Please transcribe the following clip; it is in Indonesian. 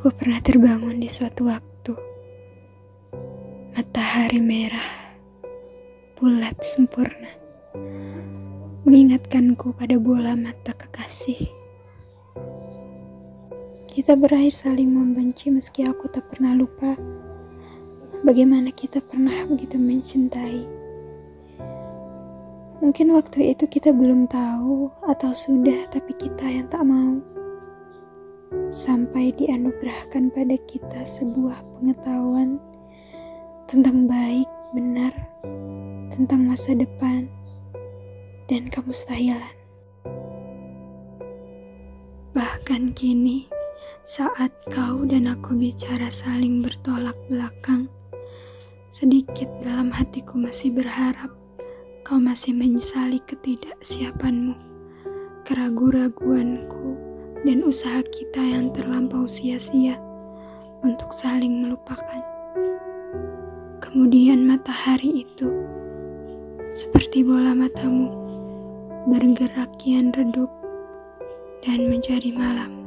Aku pernah terbangun di suatu waktu. Matahari merah, bulat sempurna, mengingatkanku pada bola mata kekasih. Kita berakhir saling membenci meski aku tak pernah lupa bagaimana kita pernah begitu mencintai. Mungkin waktu itu kita belum tahu atau sudah tapi kita yang tak mau sampai dianugerahkan pada kita sebuah pengetahuan tentang baik, benar, tentang masa depan, dan kemustahilan. Bahkan kini, saat kau dan aku bicara saling bertolak belakang, sedikit dalam hatiku masih berharap kau masih menyesali ketidaksiapanmu, keraguan-raguanku dan usaha kita yang terlampau sia-sia untuk saling melupakan. Kemudian matahari itu seperti bola matamu bergerak kian redup dan menjadi malam.